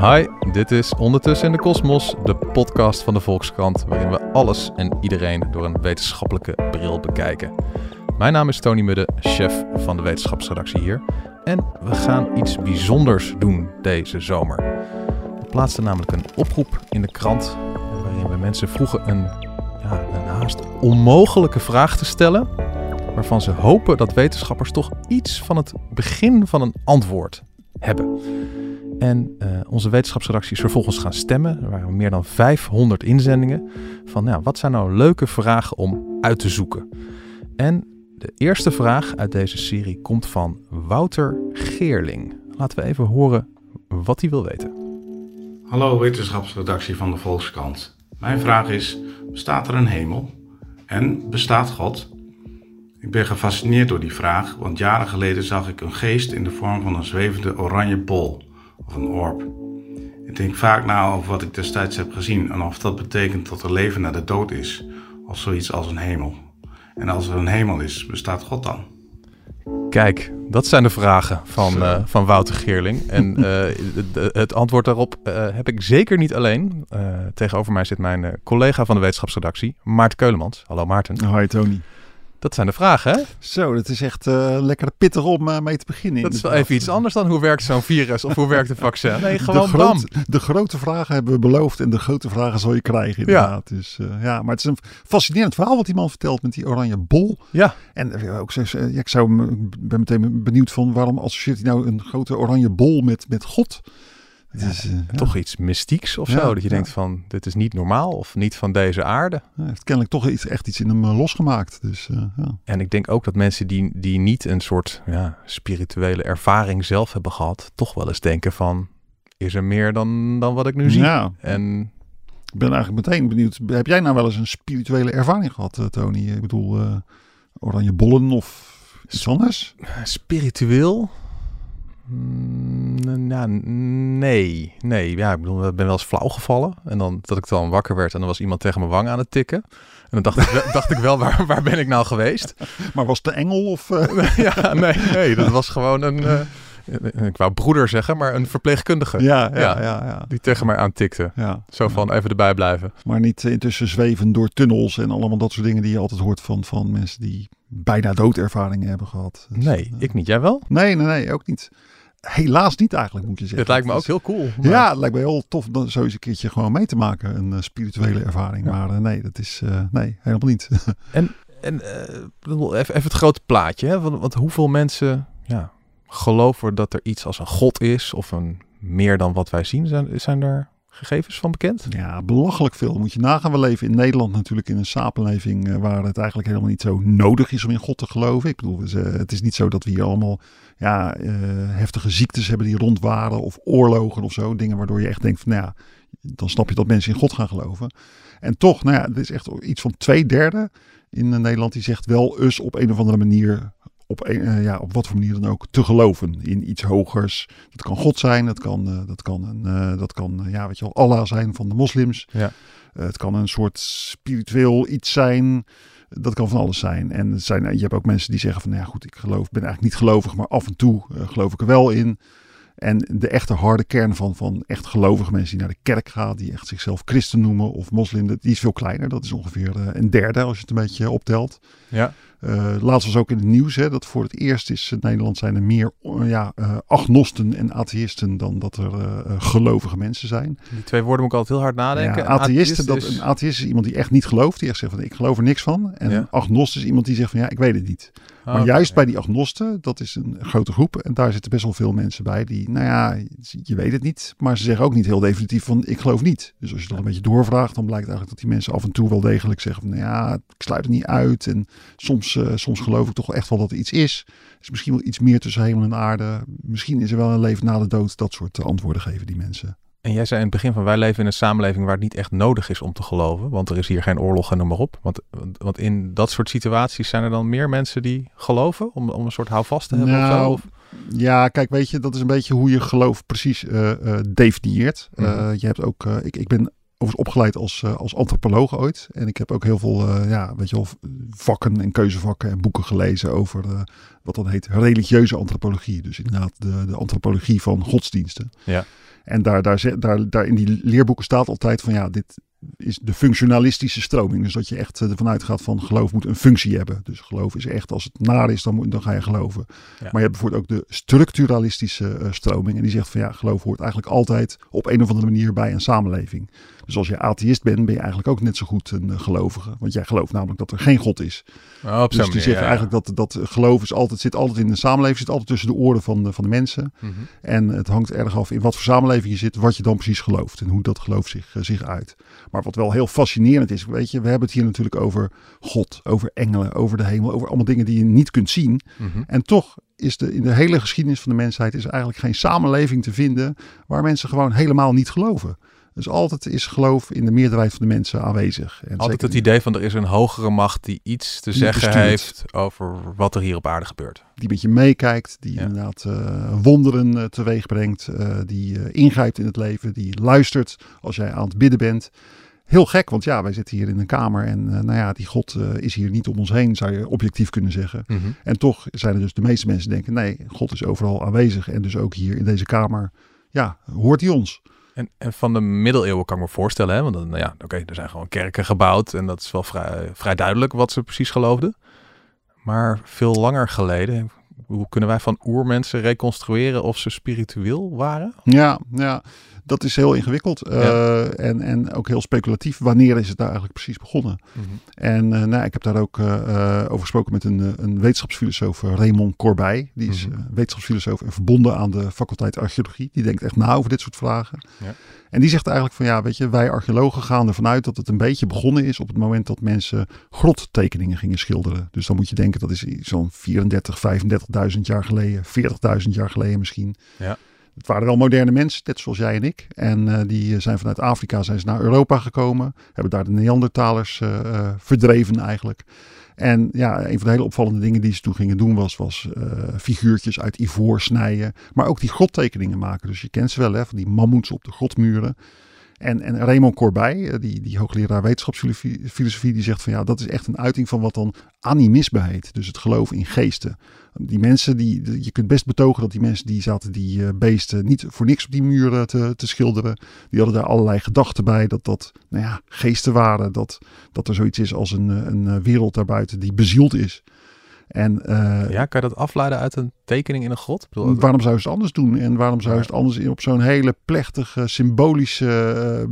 Hi, dit is Ondertussen in de Kosmos, de podcast van de Volkskrant, waarin we alles en iedereen door een wetenschappelijke bril bekijken. Mijn naam is Tony Mudde, chef van de wetenschapsredactie hier. En we gaan iets bijzonders doen deze zomer. We plaatsten namelijk een oproep in de krant, waarin we mensen vroegen een, ja, een haast onmogelijke vraag te stellen, waarvan ze hopen dat wetenschappers toch iets van het begin van een antwoord hebben. En uh, onze wetenschapsredactie is vervolgens gaan stemmen. Er waren meer dan 500 inzendingen. Van nou, wat zijn nou leuke vragen om uit te zoeken? En de eerste vraag uit deze serie komt van Wouter Geerling. Laten we even horen wat hij wil weten. Hallo wetenschapsredactie van de Volkskrant. Mijn vraag is: bestaat er een hemel? En bestaat God? Ik ben gefascineerd door die vraag, want jaren geleden zag ik een geest in de vorm van een zwevende oranje bol of een orb. Ik denk vaak na over wat ik destijds heb gezien en of dat betekent dat er leven na de dood is, of zoiets als een hemel. En als er een hemel is, bestaat God dan? Kijk, dat zijn de vragen van, uh, van Wouter Geerling. En uh, het antwoord daarop uh, heb ik zeker niet alleen. tegenover mij zit mijn collega van de wetenschapsredactie, Maarten Keulemans. Hallo Maarten. Hi Tony. Dat zijn de vragen, hè? Zo, dat is echt uh, lekker pittig om uh, mee te beginnen. Dat is wel even iets anders dan hoe werkt zo'n virus of hoe werkt een vaccin. Nee, gewoon de, bam. de grote vragen hebben we beloofd en de grote vragen zal je krijgen inderdaad. Ja. Dus, uh, ja, maar het is een fascinerend verhaal wat die man vertelt met die oranje bol. Ja. En ook, ja, ik zou, ben meteen benieuwd van waarom associeert hij nou een grote oranje bol met, met God? Het is uh, toch iets mystieks of zo. Dat je denkt van, dit is niet normaal of niet van deze aarde. Hij heeft kennelijk toch iets, echt iets in hem uh, losgemaakt. Dus, uh, En ik denk ook dat mensen die, die niet een soort ja, spirituele ervaring zelf hebben gehad, toch wel eens denken van, is er meer dan, dan wat ik nu zie? Ja. En ik ben eigenlijk meteen benieuwd. Heb jij nou wel eens een spirituele ervaring gehad, Tony? Ik bedoel, oranje bollen of iets anders? Spiritueel? Nou, nee. Nee, ja, ik bedoel, ik ben wel eens flauw gevallen. En dan dat ik dan wakker werd en dan was iemand tegen mijn wang aan het tikken. En dan dacht ik, dacht ik wel, waar, waar ben ik nou geweest? Maar was het de engel of... Uh... ja, nee, nee, dat was gewoon een... Uh, ik wou broeder zeggen, maar een verpleegkundige. Ja, ja, ja. ja, ja. Die tegen mij aantikte. Ja, Zo van even erbij blijven. Maar niet intussen zweven door tunnels en allemaal dat soort dingen die je altijd hoort van, van mensen die bijna doodervaringen hebben gehad. Dus, nee, uh, ik niet. Jij wel? Nee, nee, nee, ook niet. Helaas niet eigenlijk, moet je zeggen. Het lijkt me ook heel cool. Maar... Ja, het lijkt me heel tof om zo eens een keertje gewoon mee te maken. Een uh, spirituele ervaring. Ja. Maar uh, nee, dat is uh, nee, helemaal niet. en en even, even het grote plaatje. Hè? Want, want hoeveel mensen ja, geloven dat er iets als een god is of een meer dan wat wij zien? Zijn, zijn er gegevens van bekend? Ja, belachelijk veel. Moet je nagaan. We leven in Nederland natuurlijk in een samenleving uh, waar het eigenlijk helemaal niet zo nodig is om in God te geloven. Ik bedoel, het is niet zo dat we hier allemaal ja, uh, heftige ziektes hebben die rondwaren of oorlogen of zo. Dingen waardoor je echt denkt van, nou ja, dan snap je dat mensen in God gaan geloven. En toch, nou ja, het is echt iets van twee derde in Nederland die zegt wel eens op een of andere manier op, een, uh, ja, op wat voor manier dan ook te geloven in iets hogers. Dat kan God zijn, dat kan, uh, dat kan, een, uh, dat kan ja, weet je wel, Allah zijn van de moslims. Ja. het kan een soort spiritueel iets zijn. Dat kan van alles zijn. En het zijn, je hebt ook mensen die zeggen van, nou ja goed, ik geloof, ben eigenlijk niet gelovig, maar af en toe geloof ik er wel in. En de echte harde kern van, van echt gelovige mensen die naar de kerk gaan, die echt zichzelf christen noemen of moslim, die is veel kleiner. Dat is ongeveer een derde als je het een beetje optelt. Ja. Uh, laatst was ook in het nieuws hè, dat voor het eerst is in Nederland zijn er meer uh, ja, agnosten en atheïsten dan dat er gelovige mensen zijn. Die twee woorden moet ik altijd heel hard nadenken. Ja, atheïsten, dat, een atheïst is iemand die echt niet gelooft, die echt zegt van ik geloof er niks van. En ja. agnost is iemand die zegt van ja, ik weet het niet. Maar okay, juist bij die agnosten, dat is een grote groep. En daar zitten best wel veel mensen bij die, nou ja, je weet het niet. Maar ze zeggen ook niet heel definitief van ik geloof niet. Dus als je dan een beetje doorvraagt, dan blijkt eigenlijk dat die mensen af en toe wel degelijk zeggen van nou ja, ik sluit het niet uit. En soms, uh, soms geloof ik toch echt wel dat er iets is. Er is misschien wel iets meer tussen hemel en aarde. Misschien is er wel een leven na de dood. Dat soort antwoorden geven die mensen. En jij zei in het begin van wij leven in een samenleving waar het niet echt nodig is om te geloven. Want er is hier geen oorlog en noem maar op. Want, want in dat soort situaties zijn er dan meer mensen die geloven om, om een soort houvast te hebben nou, of zo? Ja, kijk, weet je, dat is een beetje hoe je geloof precies uh, uh, definieert. Mm -hmm. uh, je hebt ook, ik, ik ben overigens opgeleid als, als antropoloog ooit. En ik heb ook heel veel, ja, weet je wel, vakken en keuzevakken en boeken gelezen over wat dan heet religieuze antropologie. Dus inderdaad de, de antropologie van godsdiensten. Ja. En daar, daar, daar, daar in die leerboeken staat altijd van ja, dit is de functionalistische stroming. Dus dat je echt eh, ervan uitgaat van geloof moet een functie hebben. Dus geloof is echt als het naar is, dan, moet, dan ga je geloven. Maar je hebt bijvoorbeeld ook de structuralistische eh, stroming. En die zegt van ja, geloof hoort eigenlijk altijd op een of andere manier bij een samenleving. Dus als je atheïst bent, ben je eigenlijk ook net zo goed een eh, gelovige. Want jij gelooft namelijk dat er geen God is. Oh, op Dus die manier, zeggen ja, eigenlijk dat, dat geloof is altijd, zit altijd in de samenleving, zit altijd tussen de oren van de, van de mensen. Mhm. En het hangt erg af in wat voor samenleving je zit, wat je dan precies gelooft en hoe dat geloof zich, eh, zich uit. Maar wat wel heel fascinerend is, weet je, we hebben het hier natuurlijk over God, over engelen, over de hemel, over allemaal dingen die je niet kunt zien. Mhm. En toch is de, in de hele geschiedenis van de mensheid is eigenlijk geen samenleving te vinden waar mensen gewoon helemaal niet geloven. Dus altijd is geloof in de meerderheid van de mensen aanwezig. En Altijd het idee van er is een hogere macht die iets te Die zeggen bestuurt. heeft over wat er hier op aarde gebeurt. die met je meekijkt, die Ja. inderdaad eh, wonderen eh, teweeg brengt, eh, die ingrijpt in het leven, die luistert als jij aan het bidden bent. Heel gek, want ja, wij zitten hier in een kamer en nou ja, die God is hier niet om ons heen, zou je objectief kunnen zeggen. Mhm. En toch zijn er dus de meeste mensen die denken, nee, God is overal aanwezig en dus ook hier in deze kamer, ja, hoort hij ons. En, van de middeleeuwen kan ik me voorstellen, hè? want dan, nou ja, oké, er zijn gewoon kerken gebouwd en dat is wel vrij, vrij duidelijk wat ze precies geloofden. Maar veel langer geleden, hoe kunnen wij van oermensen reconstrueren of ze spiritueel waren? Ja, ja, dat is heel ingewikkeld eh, en, en ook heel speculatief. Wanneer is het daar eigenlijk precies begonnen? En eh, nou, ik heb daar ook eh, over gesproken met een, een wetenschapsfilosoof, Raymond Corbij. Die is Mhm. eh, wetenschapsfilosoof en verbonden aan de faculteit archeologie. Die denkt echt na over dit soort vragen. Ja. En die zegt eigenlijk van ja, weet je, wij archeologen gaan ervan uit dat het een beetje begonnen is op het moment dat mensen grottekeningen gingen schilderen. Dus dan moet je denken dat is zo'n 34, 35.000 jaar geleden, 40.000 jaar geleden misschien. Ja. Het waren wel moderne mensen, net zoals jij en ik. En eh, die zijn vanuit Afrika zijn ze naar Europa gekomen. Hebben daar de Neandertalers eh, eh, verdreven eigenlijk. En ja, een van de hele opvallende dingen die ze toen gingen doen was, was eh, figuurtjes uit ivoor snijden. Maar ook die grottekeningen maken. Dus je kent ze wel, hè, van die mammoets op de grotmuren. En, en Raymond Corbij, eh, die, die hoogleraar wetenschapsfilosofie, die zegt van ja, dat is echt een uiting van wat dan animisme heet. Dus het geloof in geesten. Die mensen, die, je kunt best betogen dat die mensen die zaten die eh, beesten niet voor niks op die muren te, te schilderen. Die hadden daar allerlei gedachten bij dat dat nou ja, geesten waren. Dat, dat er zoiets is als een, eh, een wereld daarbuiten die bezield is. En eh, Ja, kan je dat afleiden uit een tekening in een grot? Bedoel, Waarom zou ze het anders doen? En waarom zou ze het anders op zo'n hele plechtige, symbolische, eh,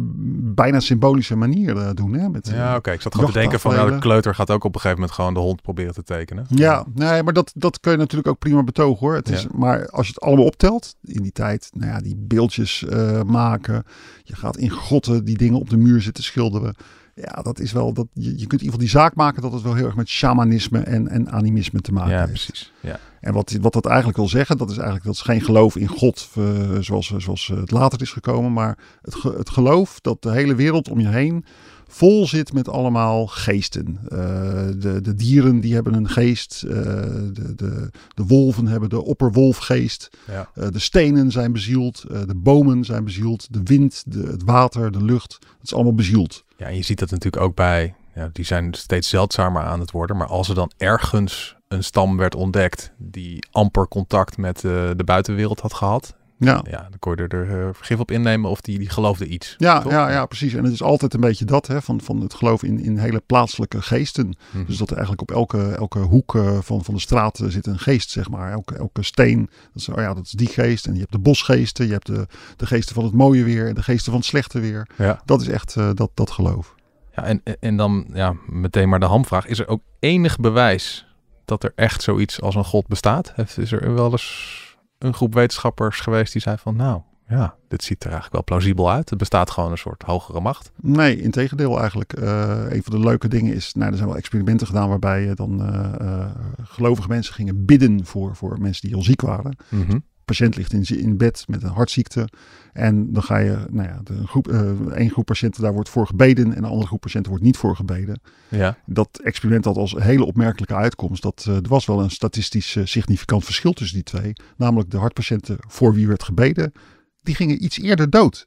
bijna symbolische manier eh, doen? Hè? Met, ja, oké. Ik zat gewoon te denken van, nou, de kleuter gaat ook op een gegeven moment gewoon de hond proberen te tekenen. Ja, nee, maar dat, dat kun je natuurlijk ook prima betogen hoor. Het is. Maar als je het allemaal optelt, in die tijd, nou ja, die beeldjes maken. Je gaat in grotten die dingen op de muur zitten schilderen. Ja, dat is wel, dat, je, je kunt in ieder geval die zaak maken dat het wel heel erg met shamanisme en, en animisme te maken Ja, heeft. precies. Ja. En wat, wat dat eigenlijk wil zeggen, dat is eigenlijk dat is geen geloof in God eh, zoals, zoals het later is gekomen, maar het, ge- het geloof dat de hele wereld om je heen vol zit met allemaal geesten. Eh, de, de dieren die hebben een geest, eh, de, de, de wolven hebben de opperwolfgeest, Ja. Eh, de stenen zijn bezield, eh, de bomen zijn bezield, de wind, de, het water, de lucht, dat is allemaal bezield. Ja, en je ziet dat natuurlijk ook bij, die zijn steeds zeldzamer aan het worden. Maar als er dan ergens een stam werd ontdekt die amper contact met eh, de buitenwereld had gehad. Ja. Ja, dan kon je er eh, vergif op innemen of die, die geloofde iets. Ja, toch? ja, ja, precies. En het is altijd een beetje dat, hè, van, van het geloof in, in hele plaatselijke geesten. Mhm. Dus dat er eigenlijk op elke, elke hoek eh, van, van de straat eh, zit een geest, zeg maar. Elke, elke steen, dat is, oh ja, dat is die geest. En je hebt de bosgeesten, je hebt de, de geesten van het mooie weer en de geesten van het slechte weer. ja. Dat is echt eh, dat, dat geloof. Ja, en, en dan ja, meteen maar de hamvraag. Is er ook enig bewijs dat er echt zoiets als een god bestaat? Is er wel eens een groep wetenschappers geweest die zei van... nou, ja, dit ziet er eigenlijk wel plausibel uit. Het bestaat gewoon een soort hogere macht. Nee, in tegendeel eigenlijk. Eh, een van de leuke dingen is, nou, er zijn wel experimenten gedaan waarbij je dan eh, eh, gelovige mensen gingen bidden voor, voor mensen die al ziek waren. Mhm. Patiënt ligt in, in bed met een hartziekte. En dan ga je, nou ja, de groep, eh één groep patiënten daar wordt voor gebeden en een andere groep patiënten wordt niet voor gebeden. Ja, Dat experiment had als hele opmerkelijke uitkomst dat eh, er was wel een statistisch eh, significant verschil tussen die twee. Namelijk de hartpatiënten voor wie werd gebeden, die gingen iets eerder dood.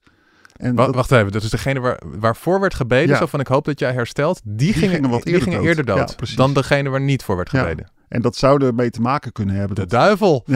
En dat- wacht even. Dat is degene waar, waarvoor werd gebeden. Ja. Zo van ik hoop dat jij herstelt. Die, gingen, gingen wat die eerder gingen dood. eerder dood Ja, dan degene waar niet voor werd Ja. gebeden. En dat zou ermee te maken kunnen hebben. De Dat, duivel.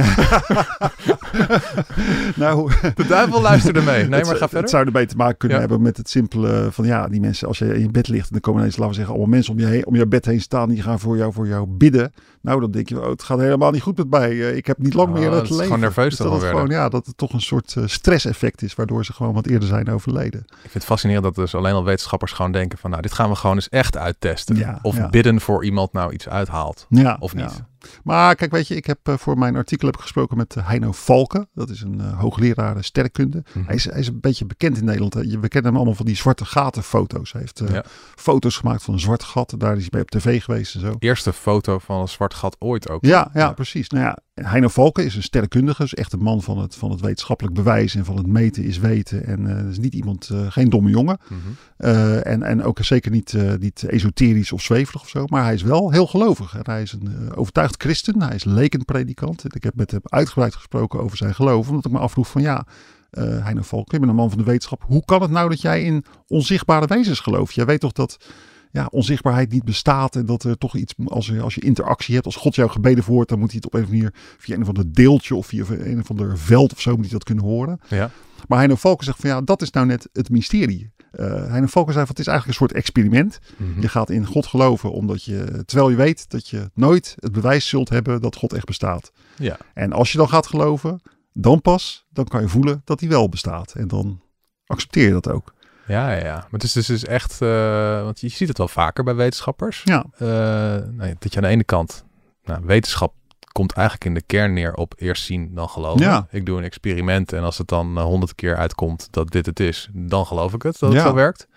nou, De duivel luisterde mee. Nee, het, maar ga het verder. zou ermee te maken kunnen Ja. hebben met het simpele van ja, die mensen, als je in je bed ligt en dan komen ineens, laten we zeggen, allemaal mensen om je, heen, om je bed heen staan, die gaan voor jou, voor jou bidden. Nou, dan denk je, oh, het gaat helemaal niet goed met mij. Eh, Ik heb niet lang Oh, meer dat het is leven. gewoon nerveus dus dat het gewoon, ja, dat het toch een soort eh, stresseffect is, waardoor ze gewoon wat eerder zijn overleden. Ik vind het fascinerend dat dus alleen al wetenschappers gewoon denken van... nou, dit gaan we gewoon eens echt uittesten. Ja, of ja. bidden voor iemand nou iets uithaalt. Ja, Of ja. niet. Maar kijk, weet je, ik heb eh, voor mijn artikel heb ik gesproken met eh, Heino Valken. Dat is een eh, hoogleraar sterrenkunde. Mhm. Hij, is, hij is een beetje bekend in Nederland. hè. Je- We kennen hem allemaal van die zwarte gaten foto's. Hij heeft Ja. foto's gemaakt van een zwart gat. Daar is hij mee op tv geweest en zo. Eerste foto van een zwart gat ooit ook. Ja, ja, Ja. precies. Nou ja, Heino Valken is een sterrenkundige. Dus echt een man van het, van het wetenschappelijk bewijs en van het meten is weten. En is niet iemand, geen domme jongen. Mhm. En, en ook zeker niet, niet esoterisch of zweverig of zo. Maar hij is wel heel gelovig. En hij is een eh, christen. Hij is lekenpredikant. En ik heb met hem uitgebreid gesproken over zijn geloof. Omdat ik me afvroeg van ja, eh Heino Valk, je bent een man van de wetenschap. Hoe kan het nou dat jij in onzichtbare wezens gelooft? Jij weet toch dat ja, onzichtbaarheid niet bestaat. En dat er toch iets, als je, als je interactie hebt, als God jouw gebeden voert, dan moet hij het op een of andere manier via een of ander deeltje of via een of ander veld of zo moet hij dat kunnen horen. Ja. Maar Heino Valken zegt van ja, dat is nou net het mysterie. Eh Heino Valken zei van het is eigenlijk een soort experiment. Mhm. Je gaat in God geloven omdat je, terwijl je weet dat je nooit het bewijs zult hebben dat God echt bestaat. Ja. En als je dan gaat geloven, dan pas, dan kan je voelen dat hij wel bestaat. En dan accepteer je dat ook. Ja, ja, ja. Maar het is dus, dus echt, eh, want je ziet het wel vaker bij wetenschappers. Ja, Eh, nou ja, dat je aan de ene kant, nou, wetenschap komt eigenlijk in de kern neer op eerst zien dan geloven. Ja. Ik doe een experiment en als het dan eh, honderd keer uitkomt dat dit het is, dan geloof ik het dat het Ja. zo werkt.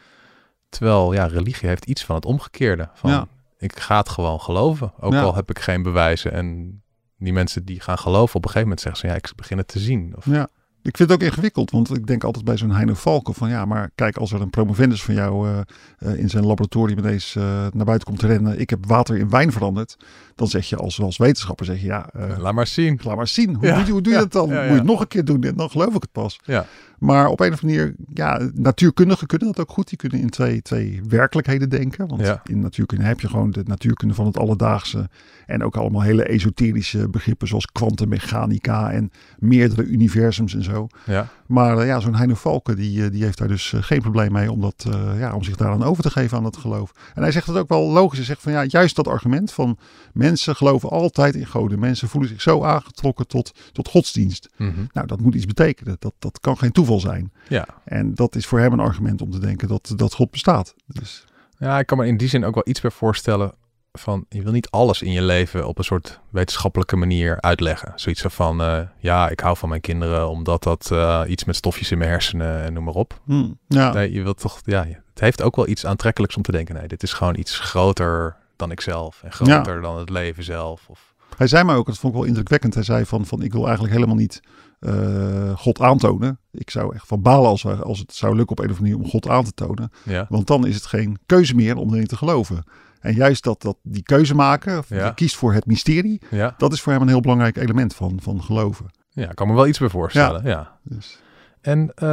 Terwijl, ja, religie heeft iets van het omgekeerde. Van, Ja. Ik ga het gewoon geloven, ook al heb ik geen bewijzen. En die mensen die gaan geloven, op een gegeven moment zeggen ze, ja, ik begin het te zien. Of, ja. Ik vind het ook ingewikkeld, want ik denk altijd bij zo'n Heino Valken van ja, maar kijk, als er een promovendus van jou eh, eh, in zijn laboratorium ineens eh, naar buiten komt te rennen, ik heb water in wijn veranderd, dan zeg je als, als wetenschapper, zeg je ja, Laat maar zien. laat maar zien. Hoe, Ja, doe, je- hoe doe je ja, dat dan? ja, Moet je het nog een keer doen en dan geloof ik het pas. Ja. Maar op een of andere manier, ja, natuurkundigen kunnen dat ook goed. Die kunnen in twee, twee werkelijkheden denken. Want in natuurkunde heb je gewoon de natuurkunde van het alledaagse. En ook allemaal hele esoterische begrippen zoals kwantummechanica en meerdere universums en zo. Ja. Maar eh, ja, zo'n Heino Valken, die, eh, die heeft daar dus eh, geen probleem mee om, dat, ja, om zich daaraan over te geven aan dat geloof. En hij zegt het ook wel logisch. Hij zegt van ja, juist dat argument van mensen geloven altijd in goden. Mensen voelen zich zo aangetrokken tot, tot godsdienst. Mhm. Nou, dat moet iets betekenen. Dat, dat kan geen toeval zijn. ja. En dat is voor hem een argument om te denken dat, dat God bestaat. Dus Ja, ik kan me in die zin ook wel iets meer voorstellen van je wil niet alles in je leven op een soort wetenschappelijke manier uitleggen. Zoiets van eh, ja, ik hou van mijn kinderen omdat dat eh, iets met stofjes in mijn hersenen en noem maar op. hmm, ja, Nee, je wilt toch, ja, het heeft ook wel iets aantrekkelijks om te denken. Nee, dit is gewoon iets groter dan ikzelf en groter dan het leven zelf. Of, hij zei me ook, dat vond ik wel indrukwekkend. Hij zei van, van ik wil eigenlijk helemaal niet eh, God aantonen. Ik zou echt van balen als, als het zou lukken op een of andere manier om God aan te tonen. ja, Want dan is het geen keuze meer om erin te geloven. En juist dat, dat die keuze maken, of Ja. je kiest voor het mysterie, ja, dat is voor hem een heel belangrijk element van, van geloven. ja, ik kan me wel iets bij voorstellen. Ja. Dus, En eh,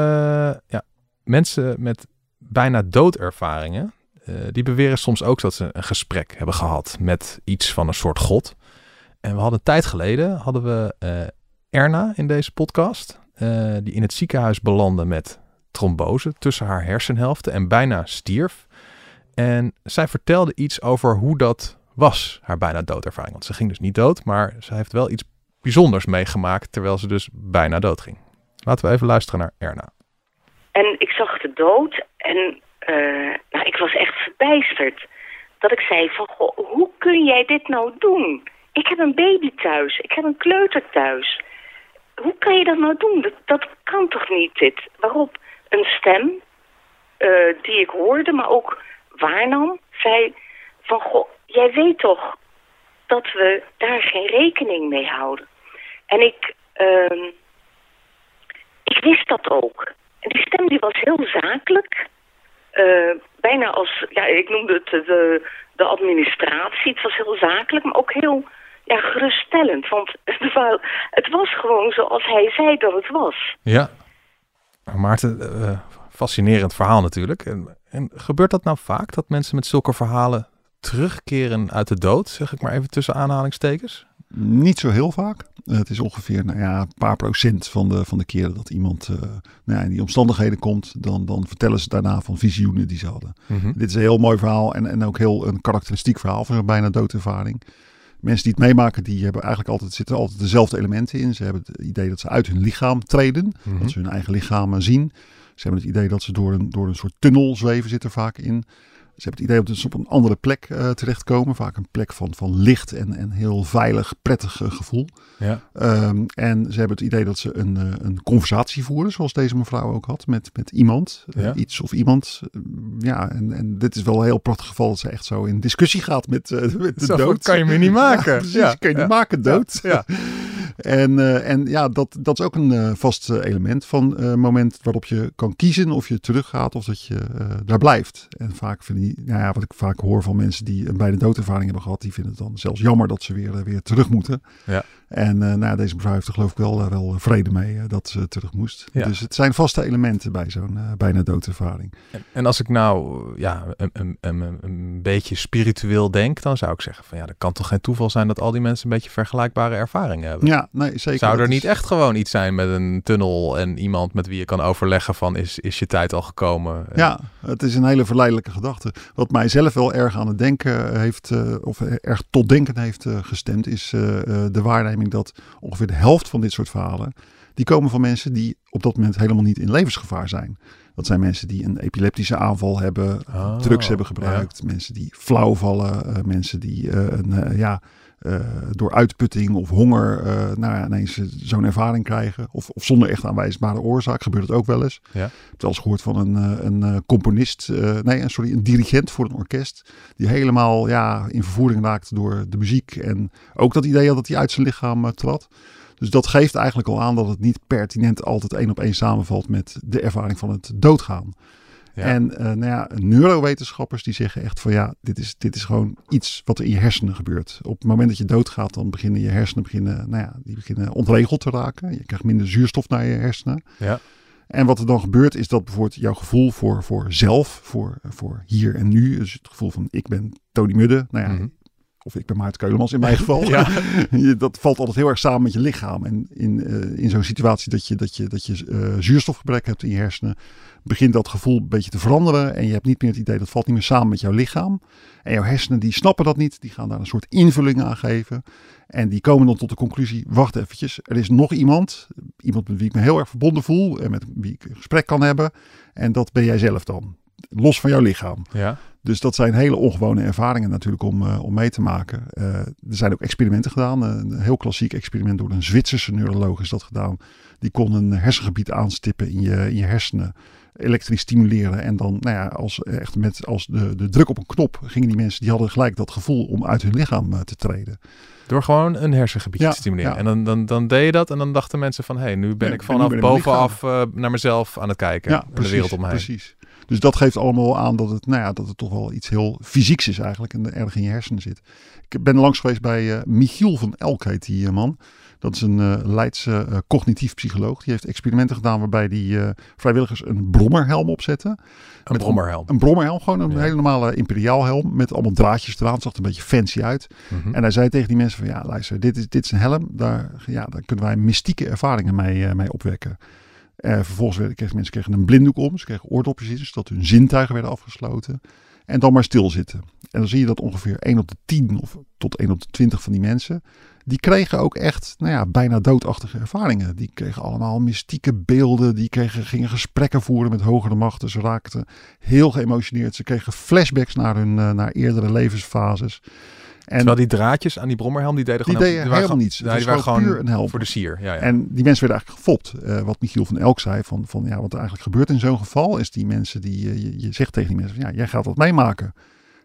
ja, mensen met bijna doodervaringen, eh, die beweren soms ook dat ze een gesprek hebben gehad met iets van een soort god. En we hadden een tijd geleden, hadden we eh, Erna in deze podcast, die in het ziekenhuis belandde met trombose tussen haar hersenhelften en bijna stierf. En zij vertelde iets over hoe dat was, haar bijna doodervaring. Want ze ging dus niet dood, maar ze heeft wel iets bijzonders meegemaakt terwijl ze dus bijna dood ging. Laten we even luisteren naar Erna. En ik zag de dood en eh, nou, ik was echt verbijsterd. Dat ik zei van, goh, hoe kun jij dit nou doen? Ik heb een baby thuis, ik heb een kleuter thuis. Hoe kan je dat nou doen? Dat, dat kan toch niet dit? Waarop een stem, eh, die ik hoorde, maar ook waarnam, zei van, goh, jij weet toch dat we daar geen rekening mee houden. En ik, ehm, ik wist dat ook. En die stem die was heel zakelijk. Eh, bijna als, ja, ik noemde het de, de administratie. Het was heel zakelijk, maar ook heel ja, geruststellend. Want het wa- het was gewoon zoals hij zei dat het was. Ja. Maarten, eh, fascinerend verhaal natuurlijk. En gebeurt dat nou vaak, dat mensen met zulke verhalen terugkeren uit de dood, zeg ik maar even tussen aanhalingstekens? Niet zo heel vaak. Het is ongeveer nou ja, een paar procent van de, van de keren dat iemand uh, nou ja, in die omstandigheden komt. Dan, dan vertellen ze daarna van visioenen die ze hadden. Mm -hmm. Dit is een heel mooi verhaal en, en ook heel een karakteristiek verhaal van een bijna doodervaring. Mensen die het meemaken, die hebben eigenlijk altijd, zitten altijd dezelfde elementen in. Ze hebben het idee dat ze uit hun lichaam treden. Mm -hmm. Dat ze hun eigen lichaam zien. Ze hebben het idee dat ze door een, door een soort tunnel zweven, zit er vaak in. Ze hebben het idee dat ze op een andere plek uh, terechtkomen. Vaak een plek van, van licht en, en heel veilig, prettig uh, gevoel. Ja. Um, en ze hebben het idee dat ze een, uh, een conversatie voeren, zoals deze mevrouw ook had, met, met iemand. Ja. iets of iemand. ja, en, en dit is wel een heel prachtig geval dat ze echt zo in discussie gaat met, met de zo dood. kan je me niet maken. Ja, precies, kan je niet maken, dood. Ja. En, uh, en ja, dat, dat is ook een uh, vast uh, element van moment waarop je kan kiezen of je teruggaat of dat je daar blijft. En vaak vind ik, nou ja, wat ik vaak hoor van mensen die een bijna doodervaring hebben gehad, die vinden het dan zelfs jammer dat ze weer, weer terug moeten. Ja. En nou, deze mevrouw heeft er geloof ik wel, wel vrede mee dat ze terug moest. Ja. Dus het zijn vaste elementen bij zo'n bijna doodervaring. En, en, als ik nou ja, een, een, een, beetje spiritueel denk, dan zou ik zeggen van ja, dat kan toch geen toeval zijn dat al die mensen een beetje vergelijkbare ervaringen hebben. Ja, nee, zeker. Zou er niet echt gewoon iets zijn met een tunnel en iemand met wie je kan overleggen van is, is je tijd al gekomen? Ja, het is een hele verleidelijke gedachte. Wat mij zelf wel erg aan het denken heeft, eh, of erg tot denken heeft eh, gestemd, is eh, eh, de waarneming dat ongeveer de helft van dit soort verhalen, die komen van mensen die op dat moment helemaal niet in levensgevaar zijn. Dat zijn mensen die een epileptische aanval hebben, Oh, drugs hebben gebruikt, mensen die flauw vallen, eh, mensen die eh, een, eh, ja, door uitputting of honger eh, nou ja, ineens eh, zo'n ervaring krijgen. Of, of zonder echt aanwijsbare oorzaak gebeurt het ook wel eens. Ja. Ik heb wel eens gehoord van een, eh, een eh, componist, eh, nee, sorry, een dirigent voor een orkest. Die helemaal ja, in vervoering raakte door de muziek. En ook dat idee had dat hij uit zijn lichaam eh, trad. Dus dat geeft eigenlijk al aan dat het niet pertinent altijd één op één samenvalt met de ervaring van het doodgaan. Ja. En eh, nou ja, neurowetenschappers die zeggen echt van ja, dit is, dit is gewoon iets wat er in je hersenen gebeurt. Op het moment dat je doodgaat, dan beginnen je hersenen beginnen, nou ja, die beginnen ontregeld te raken. Je krijgt minder zuurstof naar je hersenen. Ja. En wat er dan gebeurt is dat bijvoorbeeld jouw gevoel voor, voor zelf, voor, voor hier en nu, dus het gevoel van ik ben Tony Mudde, nou ja, Mhm. Of ik ben Maarten Keulemans in mijn geval. Ja. Dat valt altijd heel erg samen met je lichaam. En in, eh, in zo'n situatie dat je, dat je, dat je eh, zuurstofgebrek hebt in je hersenen, begint dat gevoel een beetje te veranderen. En je hebt niet meer het idee dat valt niet meer samen met jouw lichaam. En jouw hersenen die snappen dat niet. Die gaan daar een soort invulling aan geven. En die komen dan tot de conclusie, wacht eventjes, er is nog iemand. Iemand met wie ik me heel erg verbonden voel en met wie ik een gesprek kan hebben. En dat ben jij zelf dan. Los van jouw lichaam. Ja. Dus dat zijn hele ongewone ervaringen natuurlijk om, eh, om mee te maken. Eh, er zijn ook experimenten gedaan. Eh, een heel klassiek experiment door een Zwitserse neuroloog is dat gedaan. Die kon een hersengebied aanstippen in je, in je hersenen. Elektrisch stimuleren. En dan, nou ja, als, echt met, als de, de druk op een knop gingen die mensen, die hadden gelijk dat gevoel om uit hun lichaam te treden. Door gewoon een hersengebied Ja, te stimuleren. ja. En dan, dan, dan deed je dat en dan dachten mensen van... hé, hey, nu ben Ja, ik vanaf bovenaf naar mezelf aan het kijken. Ja, precies, de wereld om me heen. precies. Dus dat geeft allemaal aan dat het, nou ja, dat het toch wel iets heel fysieks is eigenlijk. En erg in je hersenen zit. Ik ben langs geweest bij eh, Michiel van Elk, heet die eh, man. Dat is een eh, Leidse cognitief psycholoog. Die heeft experimenten gedaan waarbij die vrijwilligers een brommerhelm opzetten. Een Met brommerhelm. Een brommerhelm, gewoon een Ja. hele normale imperiaalhelm met allemaal draadjes eraan. Het zag er een beetje fancy uit. Mhm. En hij zei tegen die mensen van ja, luister, dit is, dit is een helm. Daar, ja, daar kunnen wij mystieke ervaringen mee, mee opwekken. Eh, vervolgens kregen mensen kregen een blinddoek om. Ze kregen oordopjes in, zodat hun zintuigen werden afgesloten. En dan maar stilzitten. En dan zie je dat ongeveer 1 op de 10 of tot 1 op de 20 van die mensen. Die kregen ook echt nou ja, bijna doodachtige ervaringen. Die kregen allemaal mystieke beelden. Die kregen, gingen gesprekken voeren met hogere machten. Ze raakten heel geëmotioneerd. Ze kregen flashbacks naar hun eh, naar eerdere levensfases. En Terwijl die draadjes aan die brommerhelm, die deden die gewoon... deden waren helemaal gewoon- niets. Ja, die waren gewoon gewoon puur een helm. voor de sier. Ja, ja. En die mensen werden eigenlijk gefopt. Eh, wat Michiel van Elk zei, van, van ja, wat er eigenlijk gebeurt in zo'n geval, is die mensen die, eh, je, je zegt tegen die mensen, van, ja, jij gaat dat meemaken.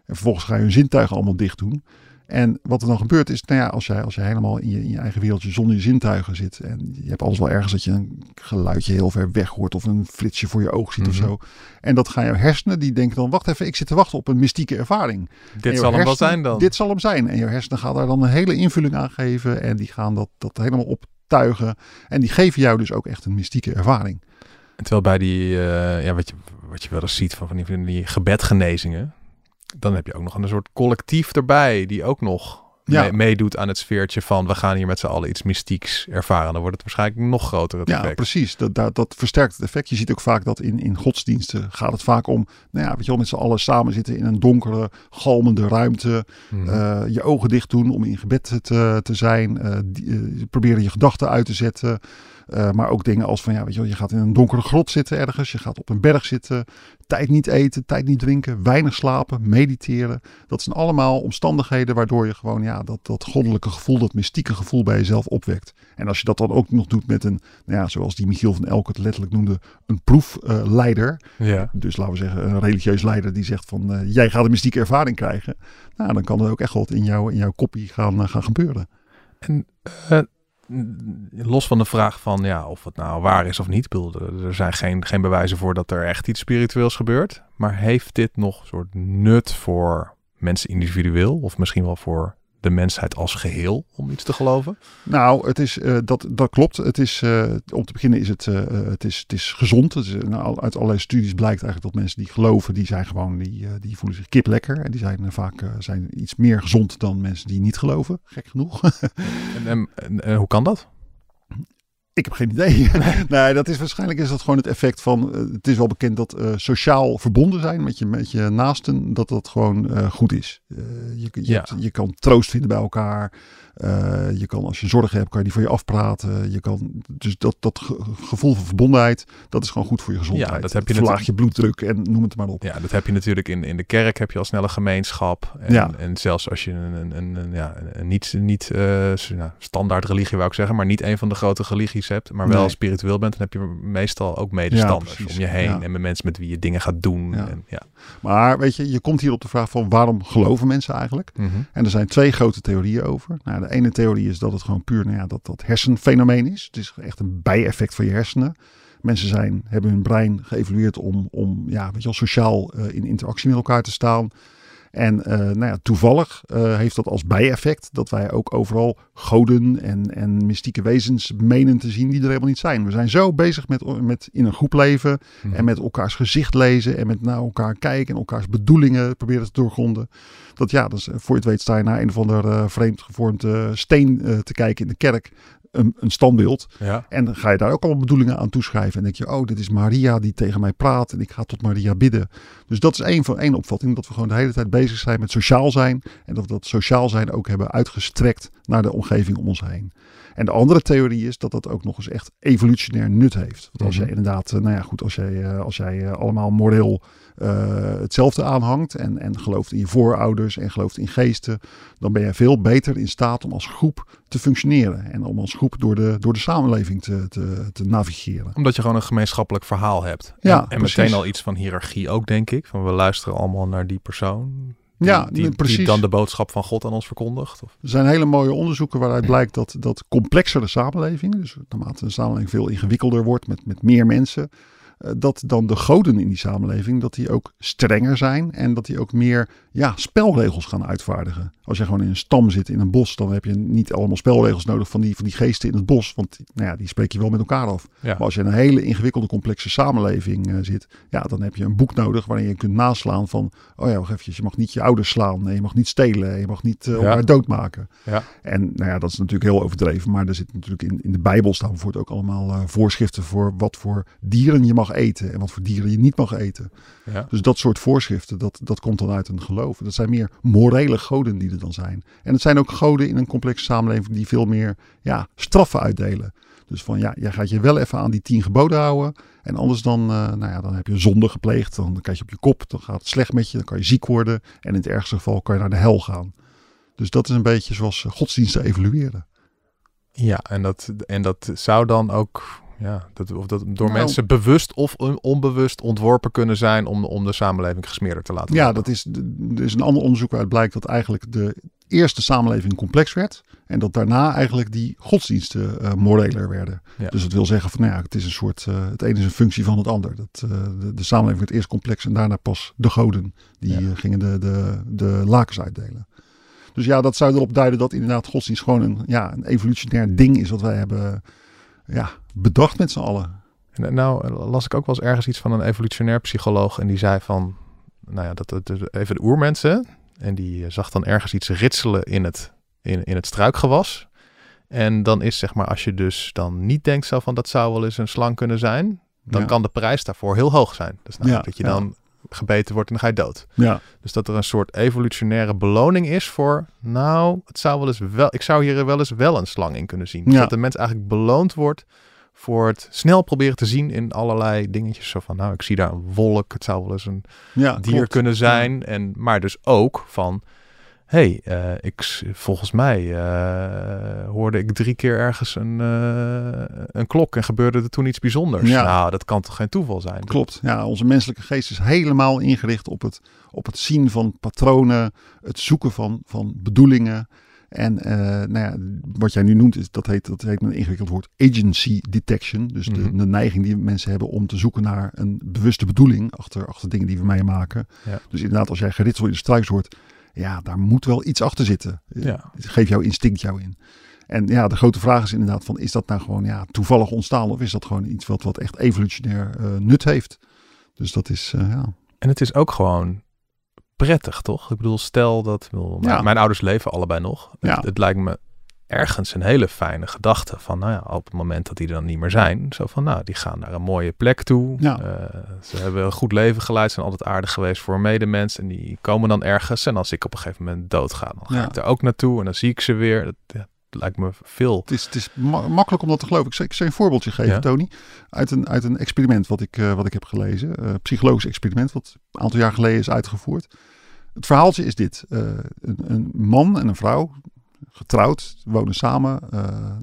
En vervolgens ga je hun zintuigen allemaal dicht doen. En wat er dan gebeurt is, nou ja, als jij, als jij helemaal in je, in je eigen wereldje zonder je zintuigen zit. En je hebt alles wel ergens dat je een geluidje heel ver weg hoort of een flitsje voor je oog ziet Mhm. of zo. En dat gaan jouw hersenen, die denken dan, wacht even, ik zit te wachten op een mystieke ervaring. Dit zal hem wel zijn dan. Dit zal hem zijn. En je hersenen gaan daar dan een hele invulling aan geven. En die gaan dat, dat helemaal optuigen. En die geven jou dus ook echt een mystieke ervaring. En Terwijl bij die, eh, ja, wat je, wat je wel eens ziet van, van die, van die gebedgenezingen. Dan heb je ook nog een soort collectief erbij die ook nog Ja. mee- meedoet aan het sfeertje van we gaan hier met z'n allen iets mystieks ervaren. Dan wordt het waarschijnlijk nog groter het Ja, effect. precies. Dat, dat, dat versterkt het effect. Je ziet ook vaak dat in, in godsdiensten gaat het vaak om, nou ja, weet je wel, met z'n allen samen zitten in een donkere, galmende ruimte. Mhm. Eh, je ogen dicht doen om in gebed te, te zijn. Eh, die, eh, proberen je gedachten uit te zetten. Eh, maar ook dingen als van, ja, weet je wel, je gaat in een donkere grot zitten ergens. Je gaat op een berg zitten. Tijd niet eten, tijd niet drinken. Weinig slapen, mediteren. Dat zijn allemaal omstandigheden waardoor je gewoon, ja, dat, dat goddelijke gevoel, dat mystieke gevoel bij jezelf opwekt. En als je dat dan ook nog doet met een, nou ja, zoals die Michiel van Elk het letterlijk noemde, een proefleider. ja. Dus laten we zeggen, een religieus leider die zegt van eh, jij gaat een mystieke ervaring krijgen. Nou, dan kan er ook echt wat in, jou, in jouw koppie gaan, eh, gaan gebeuren. En los van de vraag van ja, of het nou waar is of niet. Bedoel, er- er zijn geen, geen bewijzen voor dat er echt iets spiritueels gebeurt. Maar heeft dit nog een soort nut voor mensen individueel? Of misschien wel voor de mensheid als geheel om iets te geloven? Nou, het is, eh, dat, dat klopt. Het is, eh, om te beginnen is het, eh, het, is, het is gezond. Het is, nou, uit allerlei studies blijkt eigenlijk dat mensen die geloven, die zijn gewoon, die, die voelen zich kip lekker. En die zijn vaak zijn iets meer gezond dan mensen die niet geloven. Gek genoeg. En, en, en- en hoe kan dat? Ik heb geen idee. nee, dat is waarschijnlijk is dat gewoon het effect van. eh, het is wel bekend dat eh, sociaal verbonden zijn met je, met je naasten, dat dat gewoon eh, goed is. Je, je, Ja. je kan troost vinden bij elkaar. Eh, je kan, als je zorgen hebt, kan je die voor je afpraten. Je kan, dus dat, dat ge- gevoel van verbondenheid, dat is gewoon goed voor je gezondheid. dat heb je natuurlijk- je bloeddruk en noem het maar op. Ja, dat heb je natuurlijk in, in de kerk, heb je al snel een gemeenschap. En, Ja. en zelfs als je een, een, een, een- ja, een niet, niet eh, nou, standaard religie wou ik zeggen, maar niet een van de grote religies hebt, maar wel Nee. spiritueel bent, dan heb je meestal ook medestanders om je heen Ja. en met mensen met wie je dingen gaat doen. Ja. En, ja. Maar weet je, je komt hier op de vraag van waarom geloven mensen eigenlijk? Mhm. En er zijn twee grote theorieën over. Nou, de ene theorie is dat het gewoon puur nou ja, dat, dat hersenfenomeen is. Het is echt een bijeffect van je hersenen. Mensen zijn, hebben hun brein geëvalueerd om, om ja, weet je wel, sociaal eh, in interactie met elkaar te staan. En eh, nou ja, toevallig eh, heeft dat als bijeffect dat wij ook overal goden en, en mystieke wezens menen te zien die er helemaal niet zijn. We zijn zo bezig met, met in een groep leven Mhm. en met elkaars gezicht lezen en met naar elkaar kijken en elkaars bedoelingen proberen te doorgronden. Dat ja, dus, voor je het weet sta je naar een of ander eh, vreemd gevormd eh, steen te kijken in de kerk. Een, een standbeeld. ja. En dan ga je daar ook allemaal bedoelingen aan toeschrijven. En denk je, oh, dit is Maria die tegen mij praat. En ik ga tot Maria bidden. Dus dat is één van één opvatting. Dat we gewoon de hele tijd bezig zijn met sociaal zijn. En dat we dat sociaal zijn ook hebben uitgestrekt naar de omgeving om ons heen. En de andere theorie is dat dat ook nog eens echt evolutionair nut heeft. Want als Mhm. jij inderdaad, eh, nou ja, goed, als jij, eh, als jij eh, allemaal moreel hetzelfde aanhangt en, en gelooft in je voorouders en gelooft in geesten, dan ben je veel beter in staat om als groep te functioneren en om als groep door de, door de samenleving te, te, te navigeren. Omdat je gewoon een gemeenschappelijk verhaal hebt. Ja, en, en meteen al iets van hiërarchie ook, denk ik. Van we luisteren allemaal naar die persoon. Die, Ja, die, precies. die dan de boodschap van God aan ons verkondigt. Of, Er zijn hele mooie onderzoeken waaruit blijkt dat, dat complexere samenlevingen, dus naarmate een samenleving veel ingewikkelder wordt met, met meer mensen, dat dan de goden in die samenleving, dat die ook strenger zijn en dat die ook meer ja, spelregels gaan uitvaardigen. Als je gewoon in een stam zit in een bos, dan heb je niet allemaal spelregels nodig van die, van die geesten in het bos, want nou ja, die spreek je wel met elkaar af. ja. Maar als je in een hele ingewikkelde, complexe samenleving eh, zit, ja, dan heb je een boek nodig waarin je kunt naslaan van, oh ja, wacht eventjes, je mag niet je ouders slaan, nee, je mag niet stelen, je mag niet eh, Ja. elkaar doodmaken. Ja. En nou ja, dat is natuurlijk heel overdreven, maar er zit natuurlijk in, in de Bijbel staan bijvoorbeeld ook allemaal eh, voorschriften voor wat voor dieren je mag eten en wat voor dieren je niet mag eten. ja. Dus dat soort voorschriften, dat, dat komt dan uit een geloof. Dat zijn meer morele goden die er dan zijn. En het zijn ook goden in een complexe samenleving die veel meer ja, straffen uitdelen. Dus van ja, jij gaat je wel even aan die tien geboden houden. En anders dan, eh, nou ja, dan heb je zonde gepleegd. Dan krijg je op je kop. Dan gaat het slecht met je. Dan kan je ziek worden. En in het ergste geval kan je naar de hel gaan. Dus dat is een beetje zoals eh, godsdiensten evolueren. Ja, en dat, en dat zou dan ook ja, dat, of dat door Nou. mensen bewust of on- onbewust ontworpen kunnen zijn om, om de samenleving gesmeerder te laten Ja, worden. dat is, er is een ander onderzoek waaruit blijkt dat eigenlijk de eerste samenleving complex werd. En dat daarna eigenlijk die godsdiensten eh moreler werden. Ja. Dus dat wil zeggen van nou ja, het is een soort, eh, het ene is een functie van het ander. Dat, eh, de, de samenleving werd eerst complex en daarna pas de goden. Die Ja. gingen de, de, de lakens uitdelen. Dus ja, dat zou erop duiden dat inderdaad godsdienst gewoon een, ja, een evolutionair ding is wat wij hebben ja, bedacht met z'n allen. En nou las ik ook wel eens ergens iets van een evolutionair psycholoog en die zei van nou ja, dat, dat, dat- even de oermensen. En die eh, zag dan ergens iets ritselen in het, in, in het struikgewas. En dan is zeg maar, als je dus dan niet denkt zo van dat zou wel eens een slang kunnen zijn, dan Ja. kan de prijs daarvoor heel hoog zijn. Dus Ja, dat je ja. dan gebeten wordt en dan ga je dood. Ja, Dus dat er een soort evolutionaire beloning is voor, nou, het zou wel eens wel, ik zou hier wel eens wel een slang in kunnen zien. Dus dat de mens eigenlijk beloond wordt voor het snel proberen te zien in allerlei dingetjes. Zo van, nou, ik zie daar een wolk, het zou wel eens een ja dier klopt. kunnen zijn. En, maar dus ook van, hey, eh, ik, volgens mij eh, hoorde ik drie keer ergens een, eh, een klok en gebeurde er toen iets bijzonders. Ja. Nou, dat kan toch geen toeval zijn? Klopt. Ja, onze menselijke geest is helemaal ingericht op het, op het zien van patronen, het zoeken van, van bedoelingen. En eh, nou ja, wat jij nu noemt, is, dat, heet, dat heet een ingewikkeld woord agency detection. Dus de, Mhm. de neiging die mensen hebben om te zoeken naar een bewuste bedoeling achter, achter dingen die we meemaken. Ja. Dus inderdaad, als jij geritsel in de struis hoort, ja, daar moet wel iets achter zitten. Ja. Geef jouw instinct jou in. En ja, de grote vraag is inderdaad van, is dat nou gewoon ja, toevallig ontstaan of is dat gewoon iets wat, wat echt evolutionair eh, nut heeft? Dus dat is, eh, ja. En het is ook gewoon prettig, toch? Ik bedoel, stel dat... bedoel, mijn, Ja. mijn ouders leven allebei nog. Ja. Het, het lijkt me ergens een hele fijne gedachte van, nou ja, op het moment dat die er dan niet meer zijn, zo van, nou, die gaan naar een mooie plek toe. Ja. Eh, ze hebben een goed leven geleid, zijn altijd aardig geweest voor medemens en die komen dan ergens. En als ik op een gegeven moment doodga, dan ga ik daar ook naartoe en dan zie ik ze weer. Dat, ja, dat lijkt me veel. Het is, het is ma- makkelijk om dat te geloven. Ik zal, ik zal een voorbeeldje geven, Ja. Tony. Uit een, uit een experiment wat ik, eh, wat ik heb gelezen. Eh psychologisch experiment wat een aantal jaar geleden is uitgevoerd. Het verhaaltje is dit. Eh, een, een man en een vrouw, getrouwd, wonen samen.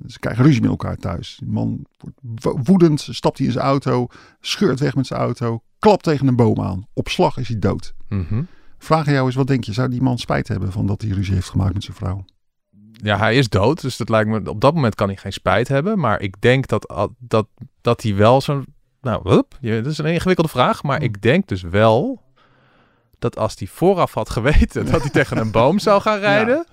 ze krijgen ruzie met elkaar thuis. Die man wordt wo- woedend, stapt hij in zijn auto, scheurt weg met zijn auto, klapt tegen een boom aan. Op slag is hij dood. Mhm. Vraag aan jou eens, wat denk je? Zou die man spijt hebben van dat hij ruzie heeft gemaakt met zijn vrouw? Ja, hij is dood, dus dat lijkt me, op dat moment kan hij geen spijt hebben. Maar ik denk dat, dat, dat hij wel zo'n, nou, hup, je- dat is een ingewikkelde vraag. Maar Hmm. ik denk dus wel dat als hij vooraf had geweten dat hij tegen een boom zou gaan rijden,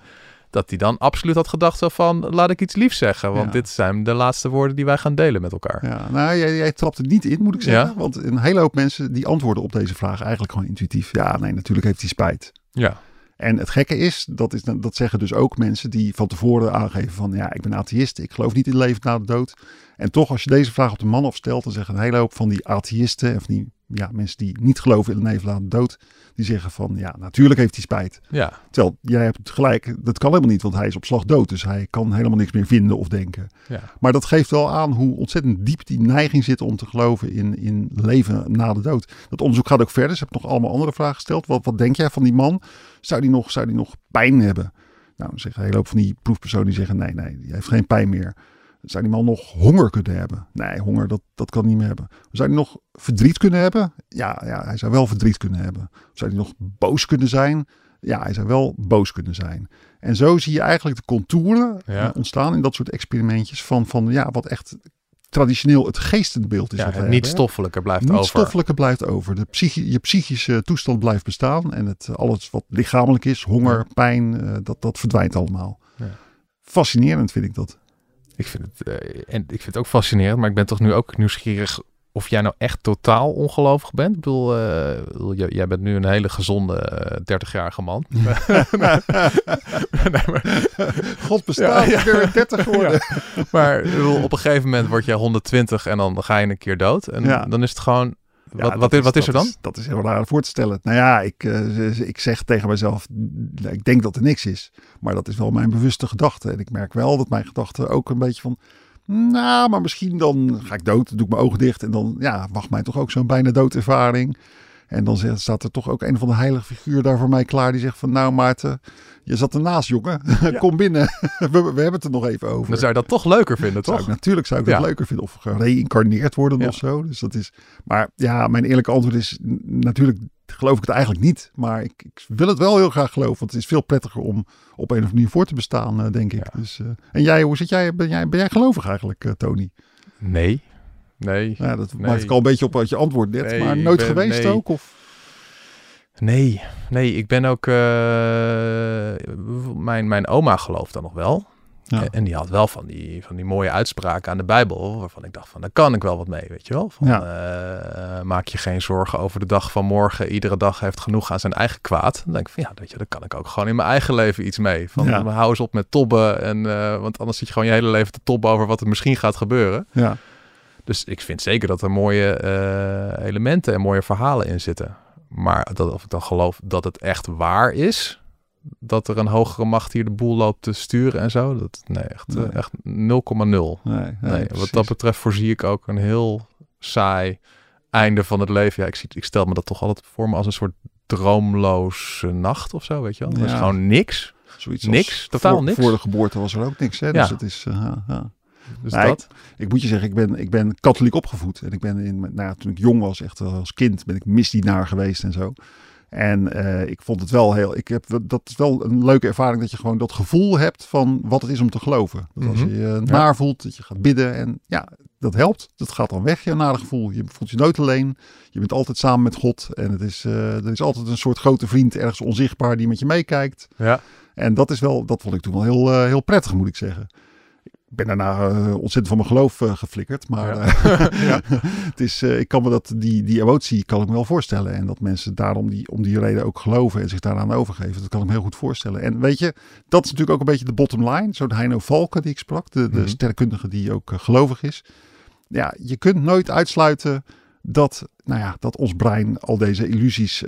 dat hij dan absoluut had gedacht zo van, laat ik iets liefs zeggen. Want Ja. dit zijn de laatste woorden die wij gaan delen met elkaar. Ja, nou, jij, jij trapt er niet in, moet ik zeggen. Ja. Want een hele hoop mensen die antwoorden op deze vraag eigenlijk gewoon intuïtief. Ja, nee, natuurlijk heeft hij spijt. Ja, En het gekke is, dat, is, dat zeggen dus ook mensen die van tevoren aangeven van... ja, ik ben atheïst, ik geloof niet in leven na de dood. En toch, als je deze vraag op de man afstelt... dan zeggen een hele hoop van die atheïsten... of die ja, mensen die niet geloven in een leven na de dood... die zeggen van, ja, natuurlijk heeft hij spijt. ja, Terwijl, jij hebt gelijk, dat kan helemaal niet... want hij is op slag dood, dus hij kan helemaal niks meer vinden of denken. ja. Maar dat geeft wel aan hoe ontzettend diep die neiging zit om te geloven in, in leven na de dood. Dat onderzoek gaat ook verder. Ze hebben nog allemaal andere vragen gesteld. Wat, wat denk jij van die man? Zou die nog, zou die nog pijn hebben? Nou, zeggen een hele hoop van die proefpersonen die zeggen nee, nee, die heeft geen pijn meer. Zou die man nog honger kunnen hebben? Nee, honger, dat, dat kan niet meer hebben. Zou hij nog verdriet kunnen hebben? Ja, ja, hij zou wel verdriet kunnen hebben. Zou hij nog boos kunnen zijn? Ja, hij zou wel boos kunnen zijn. En zo zie je eigenlijk de contouren Ja. eh, ontstaan in dat soort experimentjes van, van ja, wat echt traditioneel het geestendbeeld is. ja het niet stoffelijke blijft Niet over. stoffelijke blijft over. De psychi je psychische toestand blijft bestaan. En het, alles wat lichamelijk is, honger, pijn, eh, dat, dat verdwijnt allemaal. Ja. Fascinerend vind ik dat. Ik vind, het, eh, en ik vind het ook fascinerend, maar ik ben toch nu ook nieuwsgierig of jij nou echt totaal ongelovig bent. Ik bedoel, eh, jij, bent nu een hele gezonde eh, 30-jarige man. nee, maar, God bestaat, Ja, ja. ik ben weer 30 geworden. maar bedoel, op een gegeven moment word jij 120 en dan ga je een keer dood. En dan is het gewoon... Ja, wat, wat, is, wat is er dan? dat is heel raar voor te stellen. Nou ja, ik, eh, ik zeg tegen mezelf, ik denk dat er niks is. Maar dat is wel mijn bewuste gedachte. En ik merk wel dat mijn gedachten ook een beetje van... Nou, maar misschien dan ga ik dood, doe ik mijn ogen dicht. En dan ja, wacht mij toch ook zo'n bijna doodervaring. En dan staat er toch ook een van de heilige figuur daar voor mij klaar. Die zegt van, nou Maarten, je zat ernaast jongen. Kom binnen, we, we hebben het er nog even over. Dan zou je dat toch leuker vinden, Zou toch? ik, natuurlijk zou ik dat Ja. leuker vinden. Of gereïncarneerd worden Ja. of zo. Dus dat is, maar ja, mijn eerlijke antwoord is natuurlijk geloof ik het eigenlijk niet. Maar ik, ik wil het wel heel graag geloven. Want het is veel prettiger om op een of andere manier voor te bestaan, eh, denk ik. Ja. Dus, eh, en jij, hoe zit jij? Ben jij, ben jij gelovig eigenlijk, eh, Tony? Nee. Nee. Ja, dat Nee. maakt ik al een beetje op wat je antwoord net. Nee, maar nooit ben- geweest nee. ook? Of? Nee, nee, ik ben ook. eh, mijn, mijn oma gelooft dan nog wel. Ja. En, die had wel van die, van die mooie uitspraken aan de Bijbel, waarvan ik dacht van, daar kan ik wel wat mee, weet je wel. Van, Ja. eh, maak je geen zorgen over de dag van morgen. Iedere dag heeft genoeg aan zijn eigen kwaad. Dan denk ik van, ja, weet je, daar kan ik ook gewoon in mijn eigen leven iets mee. Van, Ja. hou eens op met tobben, en, eh, want anders zit je gewoon je hele leven te tobben over wat er misschien gaat gebeuren. Ja. Dus ik vind zeker dat er mooie eh, elementen en mooie verhalen in zitten. Maar dat, of ik dan geloof dat het echt waar is, dat er een hogere macht hier de boel loopt te sturen en zo, dat nee, echt, eh, Nee. echt 0,0. Nee, Nee, nee, wat dat betreft voorzie ik ook een heel saai einde van het leven. Ja, ik, zie, ik stel me dat toch altijd voor me als een soort droomloze nacht of zo, weet je wel. Er is Ja. gewoon niks. Zoiets niks, totaal voor, niks. Voor de geboorte was er ook niks. Hè? Ja. Dus het is, eh, ja, ja. Dus dat. Ik moet je zeggen, ik ben, ik ben katholiek opgevoed. En ik ben in, nou toen ik jong was, echt als kind, ben ik misdienaar geweest en zo. En eh, ik vond het wel heel. Ik heb, dat is wel een leuke ervaring dat je gewoon dat gevoel hebt van wat het is om te geloven. Dat als Mhm. je je naar voelt, dat je gaat bidden. En ja, dat helpt. Dat gaat dan weg, je nare gevoel. Je voelt je nooit alleen. Je bent altijd samen met God. En het is, eh, er is altijd een soort grote vriend, ergens onzichtbaar, die met je meekijkt. Ja. En dat is wel, dat vond ik toen wel heel, eh, heel prettig, moet ik zeggen. Ik ben daarna eh, ontzettend van mijn geloof eh, geflikkerd. Maar Ja. eh, het is, ik kan me dat, die, die emotie kan ik me wel voorstellen. En dat mensen daarom die, om die reden ook geloven en zich daaraan overgeven. Dat kan ik me heel goed voorstellen. En weet je, dat is natuurlijk ook een beetje de bottom line. Zo'n Heino Valken die ik sprak, de, de Mhm. sterrenkundige die ook gelovig is. Ja, je kunt nooit uitsluiten dat, nou ja, dat ons brein al deze illusies,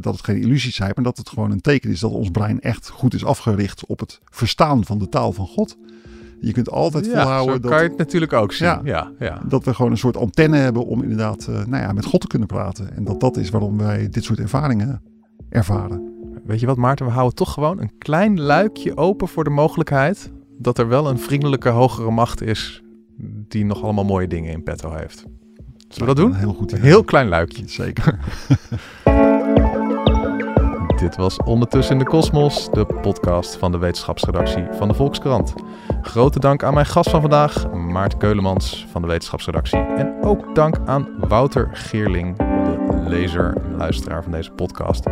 dat het geen illusies zijn, maar dat het gewoon een teken is dat ons brein echt goed is afgericht op het verstaan van de taal van God. Je kunt altijd Ja, volhouden zo dat, kan je het natuurlijk ook zien. Ja. Ja, ja. dat we gewoon een soort antenne hebben om inderdaad eh, nou ja, met God te kunnen praten. En dat dat is waarom wij dit soort ervaringen ervaren. Weet je wat, Maarten? We houden toch gewoon een klein luikje open voor de mogelijkheid dat er wel een vriendelijke hogere macht is die nog allemaal mooie dingen in petto heeft. Zullen we dat doen? Heel goed Een heel klein luikje. Zeker. Dit was Ondertussen in de Kosmos, de podcast van de wetenschapsredactie van de Volkskrant. Grote dank aan mijn gast van vandaag, Maarten Keulemans van de wetenschapsredactie. En ook dank aan Wouter Geerling, de lezer en luisteraar van deze podcast,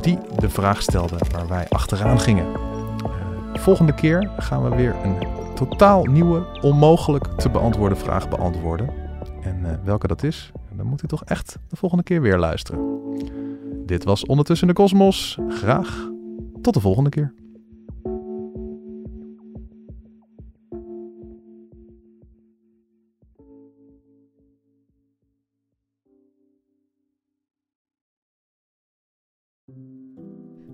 die de vraag stelde waar wij achteraan gingen. Eh, volgende keer gaan we weer een totaal nieuwe, onmogelijk te beantwoorden vraag beantwoorden. En eh, welke dat is, dan moet u toch echt de volgende keer weer luisteren. Dit was Ondertussen de Kosmos. Graag tot de volgende keer.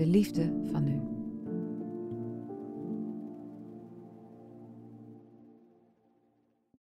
de liefde van nu.